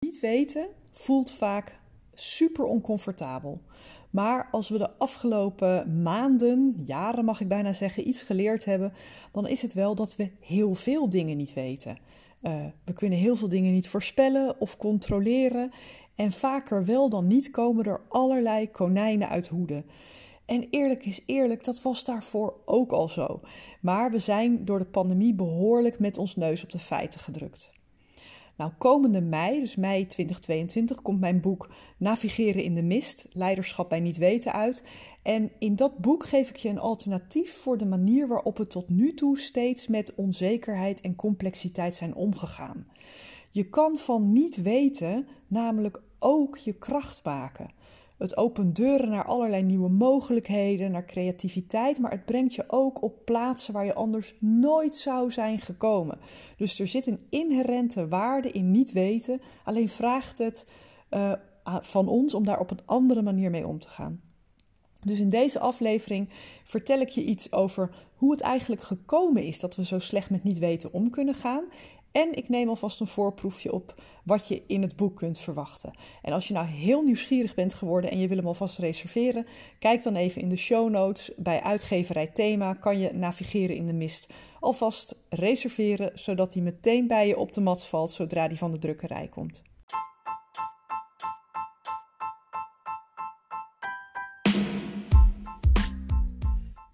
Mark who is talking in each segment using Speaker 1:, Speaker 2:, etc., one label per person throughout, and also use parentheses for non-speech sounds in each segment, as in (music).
Speaker 1: Niet weten voelt vaak super oncomfortabel. Maar als we de afgelopen maanden, jaren mag ik bijna zeggen, iets geleerd hebben, dan is het wel dat we heel veel dingen niet weten. Uh, we kunnen heel veel dingen niet voorspellen of controleren. En vaker wel dan niet komen er allerlei konijnen uit hoeden. En eerlijk is eerlijk, dat was daarvoor ook al zo. Maar we zijn door de pandemie behoorlijk met ons neus op de feiten gedrukt. Nou, komende mei, dus mei 2022, komt mijn boek Navigeren in de Mist, Leiderschap bij Niet Weten uit. En in dat boek geef ik je een alternatief voor de manier waarop we tot nu toe steeds met onzekerheid en complexiteit zijn omgegaan. Je kan van niet weten namelijk ook je kracht maken. Het opent deuren naar allerlei nieuwe mogelijkheden, naar creativiteit, maar het brengt je ook op plaatsen waar je anders nooit zou zijn gekomen. Dus er zit een inherente waarde in niet weten, alleen vraagt het uh, van ons om daar op een andere manier mee om te gaan. Dus in deze aflevering vertel ik je iets over hoe het eigenlijk gekomen is dat we zo slecht met niet weten om kunnen gaan. En ik neem alvast een voorproefje op wat je in het boek kunt verwachten. En als je nou heel nieuwsgierig bent geworden en je wil hem alvast reserveren, kijk dan even in de show notes. Bij uitgeverij Thema kan je navigeren in de mist alvast reserveren, zodat hij meteen bij je op de mat valt zodra hij van de drukkerij komt.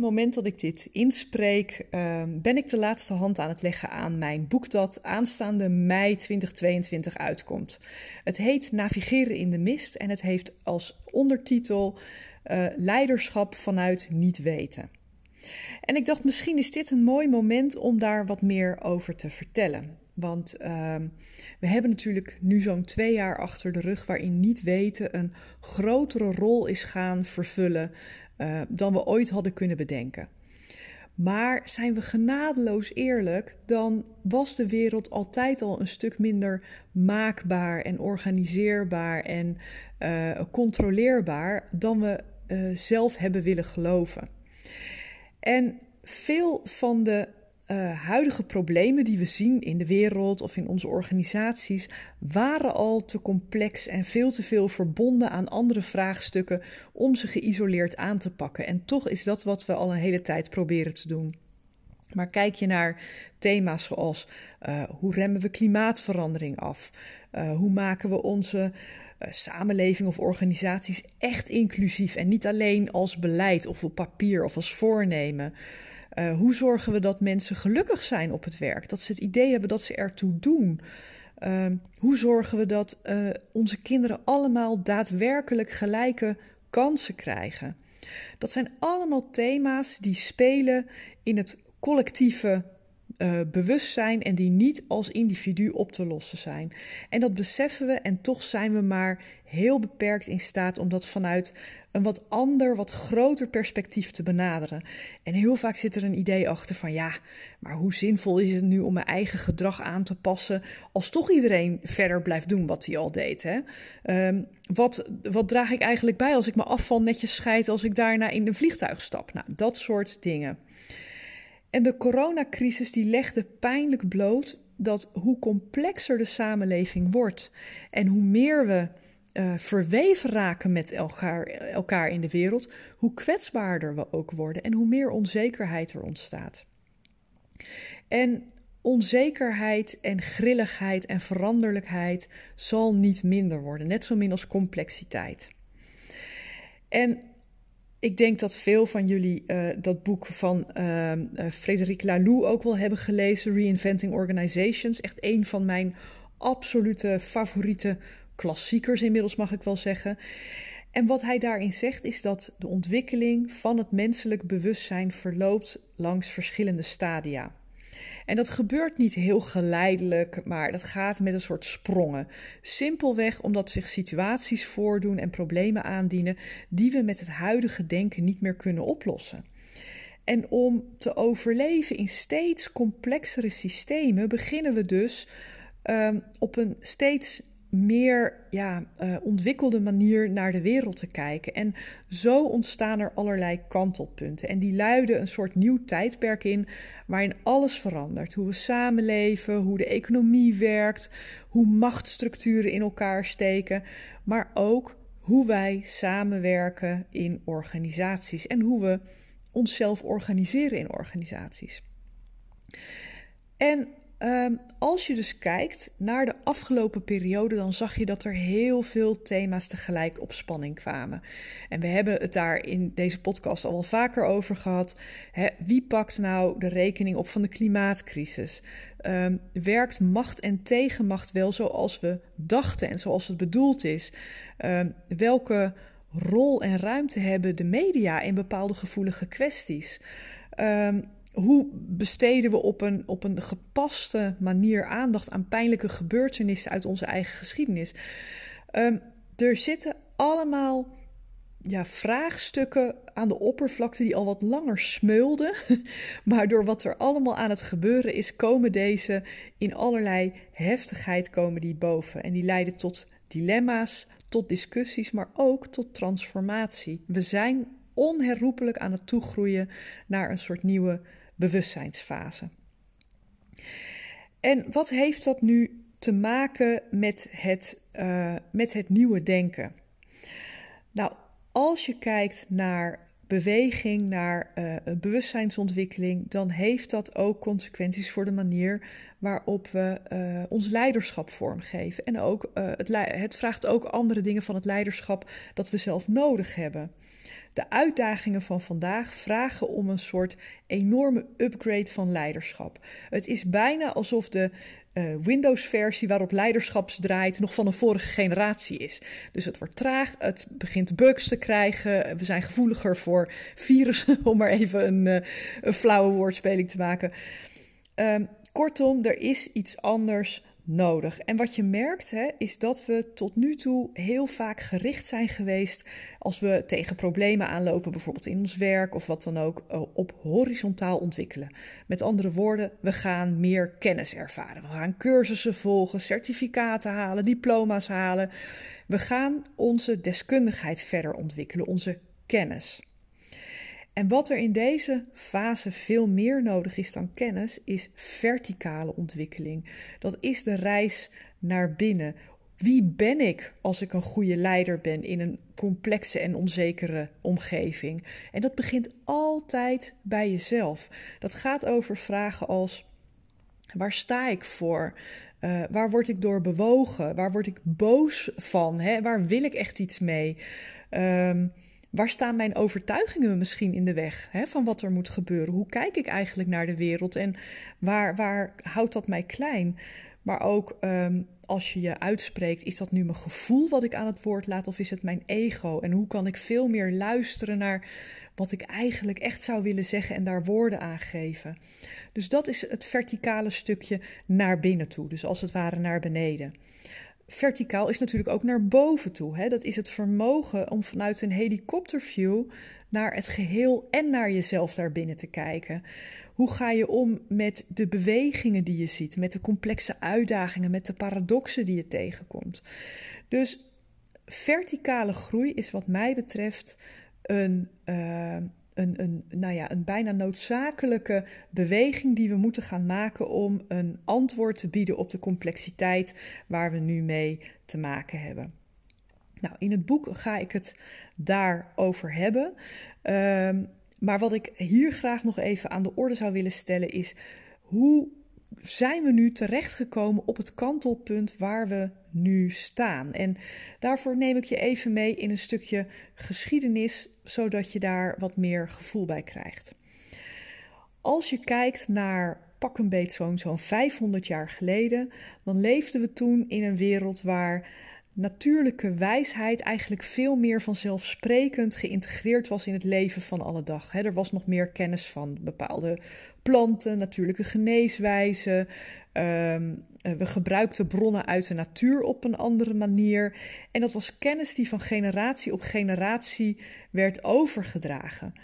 Speaker 1: Moment dat ik dit inspreek, ehm, ben ik de laatste hand aan het leggen aan mijn boek dat aanstaande mei 2022 uitkomt. Het heet Navigeren in de Mist en het heeft als ondertitel uh, Leiderschap vanuit niet weten. En ik dacht, misschien is dit een mooi moment om daar wat meer over te vertellen. Want uh, we hebben natuurlijk nu zo'n twee jaar achter de rug waarin niet weten een grotere rol is gaan vervullen uh, dan we ooit hadden kunnen bedenken. Maar zijn we genadeloos eerlijk, dan was de wereld altijd al een stuk minder maakbaar en organiseerbaar en uh, controleerbaar dan we uh, zelf hebben willen geloven. En veel van de uh, huidige problemen die we zien in de wereld of in onze organisaties waren al te complex en veel te veel verbonden aan andere vraagstukken om ze geïsoleerd aan te pakken. En toch is dat wat we al een hele tijd proberen te doen. Maar kijk je naar thema's zoals uh, hoe remmen we klimaatverandering af? Uh, hoe maken we onze samenleving of organisaties echt inclusief en niet alleen als beleid of op papier of als voornemen? Uh, hoe zorgen we dat mensen gelukkig zijn op het werk? Dat ze het idee hebben dat ze ertoe doen. Uh, hoe zorgen we dat uh, onze kinderen allemaal daadwerkelijk gelijke kansen krijgen? Dat zijn allemaal thema's die spelen in het collectieve uh, bewustzijn en die niet als individu op te lossen zijn. En dat beseffen we en toch zijn we maar heel beperkt in staat om dat vanuit een wat ander, wat groter perspectief te benaderen. En heel vaak zit er een idee achter van ja, maar hoe zinvol is het nu om mijn eigen gedrag aan te passen als toch iedereen verder blijft doen wat hij al deed? Hè? Um, wat, wat draag ik eigenlijk bij als ik mijn afval netjes scheid als ik daarna in een vliegtuig stap? Nou, dat soort dingen. En de coronacrisis die legde pijnlijk bloot dat hoe complexer de samenleving wordt en hoe meer we uh, verweven raken met elkaar, elkaar in de wereld, hoe kwetsbaarder we ook worden en hoe meer onzekerheid er ontstaat. En onzekerheid en grilligheid en veranderlijkheid zal niet minder worden, net zo min als complexiteit. En ik denk dat veel van jullie uh, dat boek van uh, uh, Frédéric Laloux ook wel hebben gelezen, Reinventing Organizations. Echt een van mijn absolute favoriete klassiekers inmiddels, mag ik wel zeggen. En wat hij daarin zegt is dat de ontwikkeling van het menselijk bewustzijn verloopt langs verschillende stadia. En dat gebeurt niet heel geleidelijk, maar dat gaat met een soort sprongen. Simpelweg omdat zich situaties voordoen en problemen aandienen die we met het huidige denken niet meer kunnen oplossen. En om te overleven in steeds complexere systemen beginnen we dus um, op een steeds meer ja, uh, ontwikkelde manier naar de wereld te kijken. En zo ontstaan er allerlei kantelpunten. En die luiden een soort nieuw tijdperk in waarin alles verandert. Hoe we samenleven, hoe de economie werkt, hoe machtsstructuren in elkaar steken, maar ook hoe wij samenwerken in organisaties en hoe we onszelf organiseren in organisaties. En Ehm, als je dus kijkt naar de afgelopen periode, dan zag je dat er heel veel thema's tegelijk op spanning kwamen. En we hebben het daar in deze podcast al wel vaker over gehad. wie pakt nou de rekening op van de klimaatcrisis? Ehm, werkt macht en tegenmacht wel zoals we dachten en zoals het bedoeld is? Ehm, welke rol en ruimte hebben de media in bepaalde gevoelige kwesties? Hoe besteden we op een, op een gepaste manier aandacht aan pijnlijke gebeurtenissen uit onze eigen geschiedenis? Ehm, er zitten allemaal ja, vraagstukken aan de oppervlakte die al wat langer smeulden. (laughs) Maar door wat er allemaal aan het gebeuren is, komen deze in allerlei heftigheid komen die boven. En die leiden tot dilemma's, tot discussies, maar ook tot transformatie. We zijn onherroepelijk aan het toegroeien naar een soort nieuwe bewustzijnsfase. En wat heeft dat nu te maken met het, uh, met het nieuwe denken? Nou, als je kijkt naar beweging, naar uh, bewustzijnsontwikkeling, dan heeft dat ook consequenties voor de manier waarop we uh, ons leiderschap vormgeven. En ook, het, het vraagt ook andere dingen van het leiderschap dat we zelf nodig hebben. De uitdagingen van vandaag vragen om een soort enorme upgrade van leiderschap. Het is bijna alsof de uh, Windows-versie waarop leiderschap draait nog van een vorige generatie is. Dus het wordt traag, het begint bugs te krijgen, we zijn gevoeliger voor virussen, (laughs) om maar even een, een flauwe woordspeling te maken. Um, kortom, er is iets anders nodig. En wat je merkt, hè, is dat we tot nu toe heel vaak gericht zijn geweest als we tegen problemen aanlopen, bijvoorbeeld in ons werk of wat dan ook, eh, op horizontaal ontwikkelen. Met andere woorden, we gaan meer kennis ervaren. We gaan cursussen volgen, certificaten halen, diploma's halen. We gaan onze deskundigheid verder ontwikkelen, onze kennis. En wat er in deze fase veel meer nodig is dan kennis, is verticale ontwikkeling. Dat is de reis naar binnen. Wie ben ik als ik een goede leider ben in een complexe en onzekere omgeving? En dat begint altijd bij jezelf. Dat gaat over vragen als: waar sta ik voor? Uh, waar word ik door bewogen? Waar word ik boos van? Hè? Waar wil ik echt iets mee? Um, Waar staan mijn overtuigingen misschien in de weg hè, van wat er moet gebeuren? Hoe kijk ik eigenlijk naar de wereld en waar, waar houdt dat mij klein? Maar ook um, als je je uitspreekt, is dat nu mijn gevoel wat ik aan het woord laat of is het mijn ego? En hoe kan ik veel meer luisteren naar wat ik eigenlijk echt zou willen zeggen en daar woorden aan geven? Dus dat is het verticale stukje naar binnen toe, dus als het ware naar beneden verticaal is natuurlijk ook naar boven toe. Hè? Dat is het vermogen om vanuit een helikopterview naar het geheel en naar jezelf daarbinnen te kijken. Hoe ga je om met de bewegingen die je ziet, met de complexe uitdagingen, met de paradoxen die je tegenkomt? Dus verticale groei is wat mij betreft een, uh, een, een, nou ja, een bijna noodzakelijke beweging die we moeten gaan maken om een antwoord te bieden op de complexiteit waar we nu mee te maken hebben. Nou, in het boek ga ik het daarover hebben. Um, maar wat ik hier graag nog even aan de orde zou willen stellen is hoe zijn we nu terechtgekomen op het kantelpunt waar we nu staan. En daarvoor neem ik je even mee in een stukje geschiedenis, zodat je daar wat meer gevoel bij krijgt. Als je kijkt naar pak een zo'n zo'n 500 jaar geleden, dan leefden we toen in een wereld waar natuurlijke wijsheid eigenlijk veel meer vanzelfsprekend geïntegreerd was in het leven van alle dag. er was nog meer kennis van bepaalde planten, natuurlijke geneeswijzen. Ehm, eh, we gebruikten bronnen uit de natuur op een andere manier. En dat was kennis die van generatie op generatie werd overgedragen.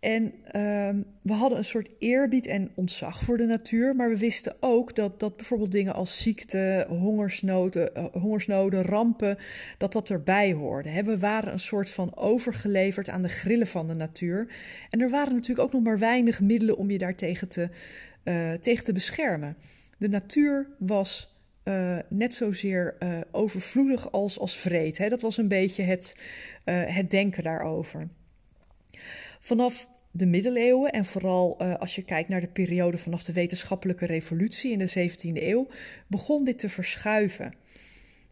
Speaker 1: En ehm, we hadden een soort eerbied en ontzag voor de natuur, maar we wisten ook dat, dat bijvoorbeeld dingen als ziekte, hongersnoden, uh, hongersnoden, rampen, dat dat erbij hoorde. We waren een soort van overgeleverd aan de grillen van de natuur. En er waren natuurlijk ook nog maar weinig middelen om je daartegen te, uh, tegen te beschermen. De natuur was uh, net zozeer overvloedig als, als vreed. Hè? Dat was een beetje het, het denken daarover. Vanaf de middeleeuwen en vooral uh, als je kijkt naar de periode vanaf de wetenschappelijke revolutie in de 17e eeuw, begon dit te verschuiven.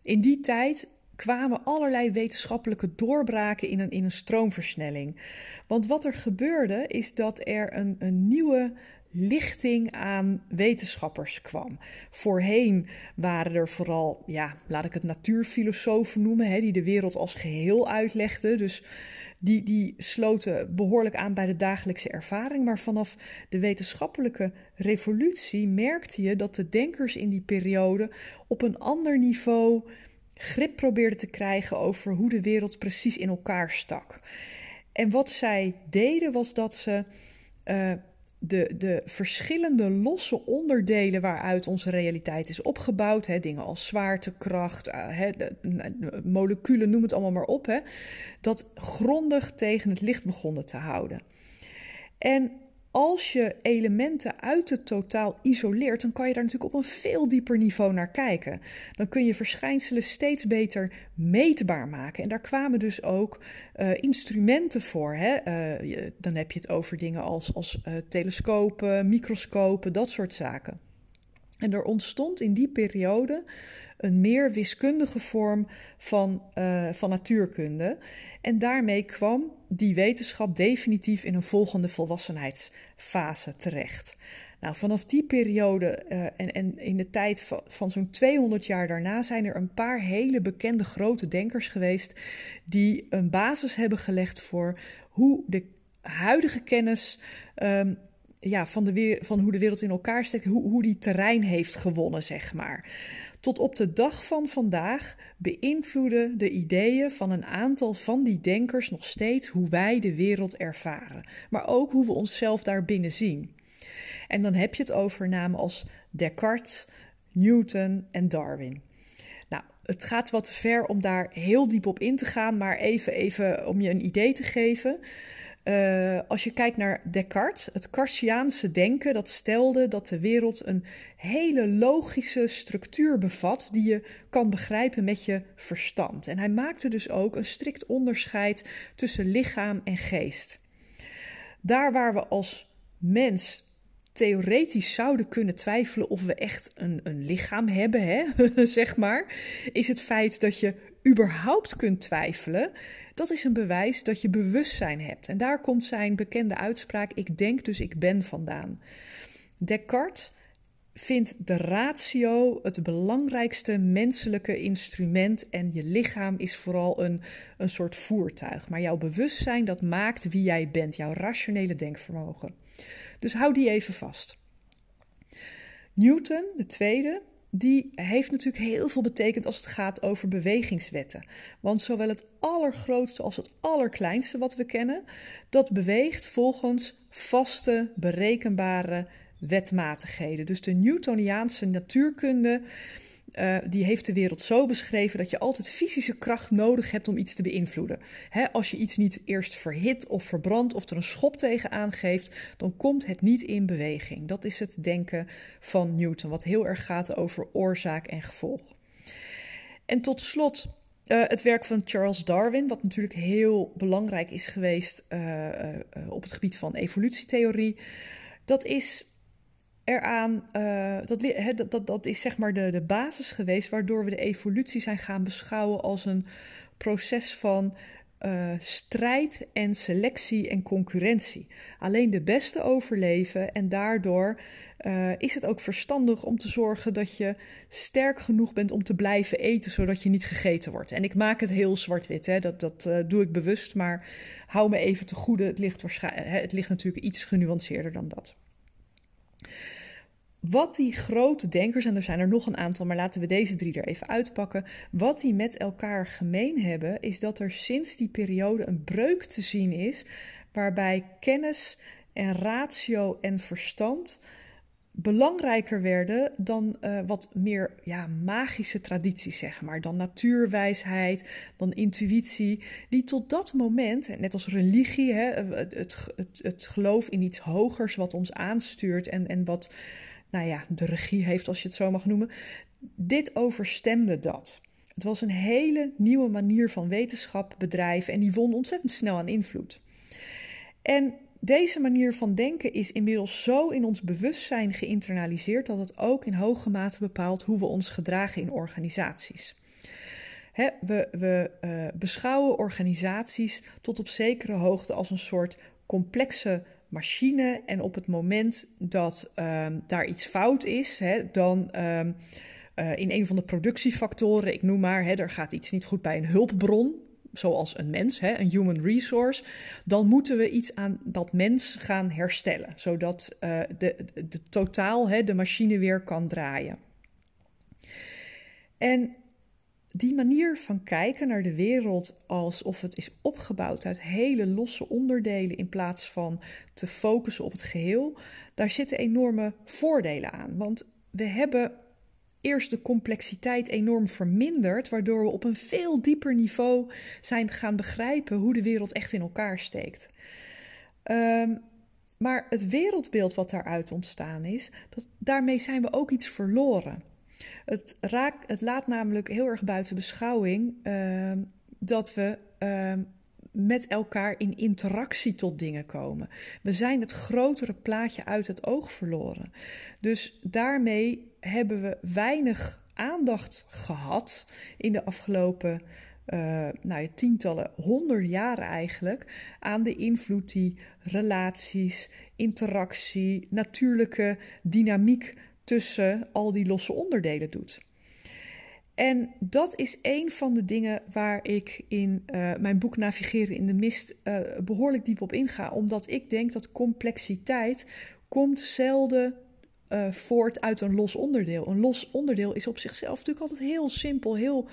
Speaker 1: In die tijd kwamen allerlei wetenschappelijke doorbraken in een, in een stroomversnelling. Want wat er gebeurde is dat er een, een nieuwe lichting aan wetenschappers kwam. Voorheen waren er vooral, ja, laat ik het natuurfilosofen noemen, hè, die de wereld als geheel uitlegden. Dus die, die sloten behoorlijk aan bij de dagelijkse ervaring. Maar vanaf de wetenschappelijke revolutie merkte je dat de denkers in die periode op een ander niveau grip probeerden te krijgen over hoe de wereld precies in elkaar stak. En wat zij deden was dat ze uh, de, de verschillende losse onderdelen waaruit onze realiteit is opgebouwd, hè, dingen als zwaartekracht, uh, hè, moleculen, noem het allemaal maar op, hè, dat grondig tegen het licht begonnen te houden. En als je elementen uit het totaal isoleert, dan kan je daar natuurlijk op een veel dieper niveau naar kijken. Dan kun je verschijnselen steeds beter meetbaar maken. En daar kwamen dus ook uh, instrumenten voor. Hè? Je, dan heb je het over dingen als, als uh, telescopen, microscopen, dat soort zaken. En er ontstond in die periode een meer wiskundige vorm van, uh, van natuurkunde. En daarmee kwam die wetenschap definitief in een volgende volwassenheidsfase terecht. Nou, vanaf die periode uh, en, en in de tijd van, van zo'n 200 jaar daarna zijn er een paar hele bekende grote denkers geweest die een basis hebben gelegd voor hoe de huidige kennis um, ja, van, de, van hoe de wereld in elkaar steekt, hoe, hoe die terrein heeft gewonnen, zeg maar. Tot op de dag van vandaag beïnvloeden de ideeën van een aantal van die denkers nog steeds hoe wij de wereld ervaren, maar ook hoe we onszelf daarbinnen zien. En dan heb je het over namen als Descartes, Newton en Darwin. Nou, het gaat wat ver om daar heel diep op in te gaan, maar even, even om je een idee te geven. Uh, als je kijkt naar Descartes, het Cartesiaanse denken, dat stelde dat de wereld een hele logische structuur bevat die je kan begrijpen met je verstand. En hij maakte dus ook een strikt onderscheid tussen lichaam en geest. Daar waar we als mens theoretisch zouden kunnen twijfelen of we echt een, een lichaam hebben, hè, (laughs) zeg maar, is het feit dat je überhaupt kunt twijfelen, dat is een bewijs dat je bewustzijn hebt. En daar komt zijn bekende uitspraak: Ik denk dus ik ben vandaan. Descartes vindt de ratio het belangrijkste menselijke instrument en je lichaam is vooral een, een soort voertuig. Maar jouw bewustzijn dat maakt wie jij bent, jouw rationele denkvermogen. Dus hou die even vast. Newton, de tweede, die heeft natuurlijk heel veel betekend als het gaat over bewegingswetten. Want zowel het allergrootste als het allerkleinste wat we kennen, dat beweegt volgens vaste, berekenbare wetmatigheden. Dus de Newtoniaanse natuurkunde uh, die heeft de wereld zo beschreven dat je altijd fysische kracht nodig hebt om iets te beïnvloeden. Als je iets niet eerst verhit of verbrandt of er een schop tegenaan geeft, dan komt het niet in beweging. Dat is het denken van Newton, wat heel erg gaat over oorzaak en gevolg. En tot slot uh, het werk van Charles Darwin, wat natuurlijk heel belangrijk is geweest uh, op het gebied van evolutietheorie. Dat is eraan, uh, dat, dat, dat, is zeg maar de, de basis geweest waardoor we de evolutie zijn gaan beschouwen als een proces van uh, strijd en selectie en concurrentie. Alleen de beste overleven en daardoor uh, is het ook verstandig om te zorgen dat je sterk genoeg bent om te blijven eten, zodat je niet gegeten wordt. En ik maak het heel zwart-wit, dat, dat doe ik bewust, maar hou me even te goede. Het ligt, waarschijnlijk, het ligt natuurlijk iets genuanceerder dan dat. Wat die grote denkers, en er zijn er nog een aantal, maar laten we deze drie er even uitpakken. Wat die met elkaar gemeen hebben, is dat er sinds die periode een breuk te zien is, waarbij kennis en ratio en verstand belangrijker werden dan uh, wat meer ja, magische tradities, zeg maar. Dan natuurwijsheid, dan intuïtie, die tot dat moment, net als religie, hè, het, het, het, het geloof in iets hogers wat ons aanstuurt en, en wat nou ja, de regie heeft, als je het zo mag noemen. Dit overstemde dat. Het was een hele nieuwe manier van wetenschap bedrijven en die won ontzettend snel aan invloed. En deze manier van denken is inmiddels zo in ons bewustzijn geïnternaliseerd dat het ook in hoge mate bepaalt hoe we ons gedragen in organisaties. we, we uh, beschouwen organisaties tot op zekere hoogte als een soort complexe machine. En op het moment dat um, daar iets fout is, hè, dan um, uh, in een van de productiefactoren, ik noem maar, hè, er gaat iets niet goed bij een hulpbron, zoals een mens, hè, een human resource, dan moeten we iets aan dat mens gaan herstellen, zodat uh, de, de, de totaal hè, de machine weer kan draaien. En die manier van kijken naar de wereld alsof het is opgebouwd uit hele losse onderdelen in plaats van te focussen op het geheel, daar zitten enorme voordelen aan. Want we hebben eerst de complexiteit enorm verminderd, waardoor we op een veel dieper niveau zijn gaan begrijpen hoe de wereld echt in elkaar steekt. Um, maar het wereldbeeld wat daaruit ontstaan is, dat, daarmee zijn we ook iets verloren. Het, het laat namelijk heel erg buiten beschouwing uh, dat we uh, met elkaar in interactie tot dingen komen. We zijn het grotere plaatje uit het oog verloren. Dus daarmee hebben we weinig aandacht gehad in de afgelopen uh, nou, tientallen, honderden jaren eigenlijk, aan de invloed die relaties, interactie, natuurlijke dynamiek tussen al die losse onderdelen doet. En dat is een van de dingen waar ik in uh, mijn boek Navigeren in de Mist uh, behoorlijk diep op inga. Omdat ik denk dat complexiteit komt zelden uh, voort uit een los onderdeel. Een los onderdeel is op zichzelf natuurlijk altijd heel simpel, heel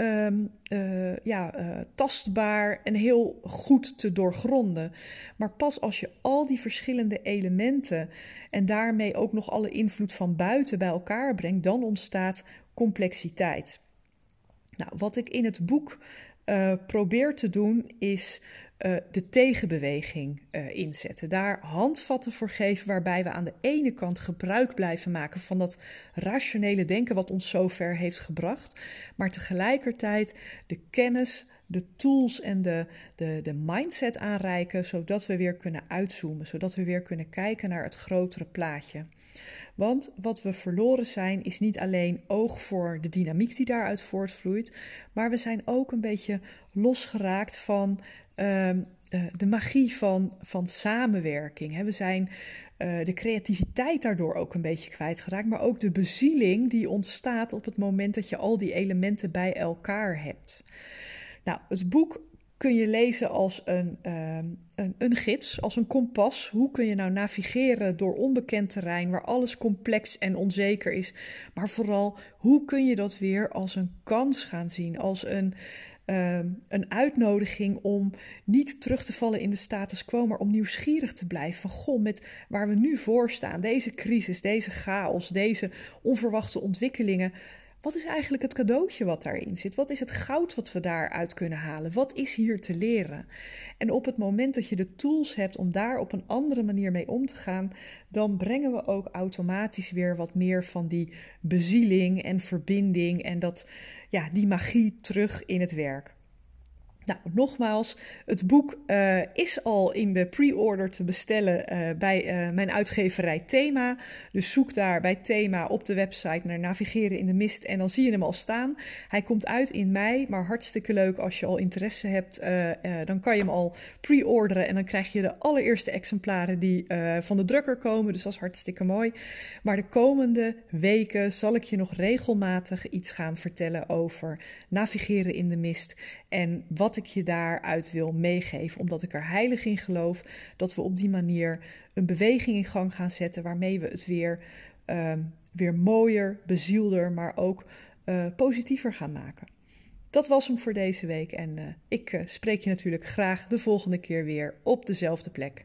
Speaker 1: um, uh, ja, uh, tastbaar en heel goed te doorgronden. Maar pas als je al die verschillende elementen en daarmee ook nog alle invloed van buiten bij elkaar brengt, dan ontstaat complexiteit. Nou, wat ik in het boek probeer te doen is uh, de tegenbeweging uh, inzetten. Daar handvatten voor geven waarbij we aan de ene kant gebruik blijven maken van dat rationele denken wat ons zo ver heeft gebracht, maar tegelijkertijd de kennis, de tools en de, de, de mindset aanreiken, zodat we weer kunnen uitzoomen, zodat we weer kunnen kijken naar het grotere plaatje. Want wat we verloren zijn, is niet alleen oog voor de dynamiek die daaruit voortvloeit, maar we zijn ook een beetje losgeraakt van uh, de magie van, van samenwerking. We zijn uh, de creativiteit daardoor ook een beetje kwijtgeraakt, maar ook de bezieling die ontstaat op het moment dat je al die elementen bij elkaar hebt. Nou, het boek kun je lezen als een, uh, een, een, gids, als een kompas. Hoe kun je nou navigeren door onbekend terrein waar alles complex en onzeker is? Maar vooral, hoe kun je dat weer als een kans gaan zien? Als een, uh, een uitnodiging om niet terug te vallen in de status quo, maar om nieuwsgierig te blijven. Van goh, met waar we nu voor staan, deze crisis, deze chaos, deze onverwachte ontwikkelingen. Wat is eigenlijk het cadeautje wat daarin zit? Wat is het goud wat we daaruit kunnen halen? Wat is hier te leren? En op het moment dat je de tools hebt om daar op een andere manier mee om te gaan, dan brengen we ook automatisch weer wat meer van die bezieling en verbinding en dat, ja, die magie terug in het werk. Nou, nogmaals, het boek uh, is al in de pre-order te bestellen uh, bij uh, mijn uitgeverij Thema. Dus zoek daar bij Thema op de website naar Navigeren in de Mist en dan zie je hem al staan. Hij komt uit in mei, maar hartstikke leuk als je al interesse hebt. dan kan je hem al pre-orderen en dan krijg je de allereerste exemplaren die van de drukker komen. Dus dat is hartstikke mooi. Maar de komende weken zal ik je nog regelmatig iets gaan vertellen over Navigeren in de Mist en wat ik je daaruit wil meegeven, omdat ik er heilig in geloof dat we op die manier een beweging in gang gaan zetten waarmee we het weer, uh, weer mooier, bezielder, maar ook uh, positiever gaan maken. Dat was hem voor deze week en uh, ik eh, spreek je natuurlijk graag de volgende keer weer op dezelfde plek.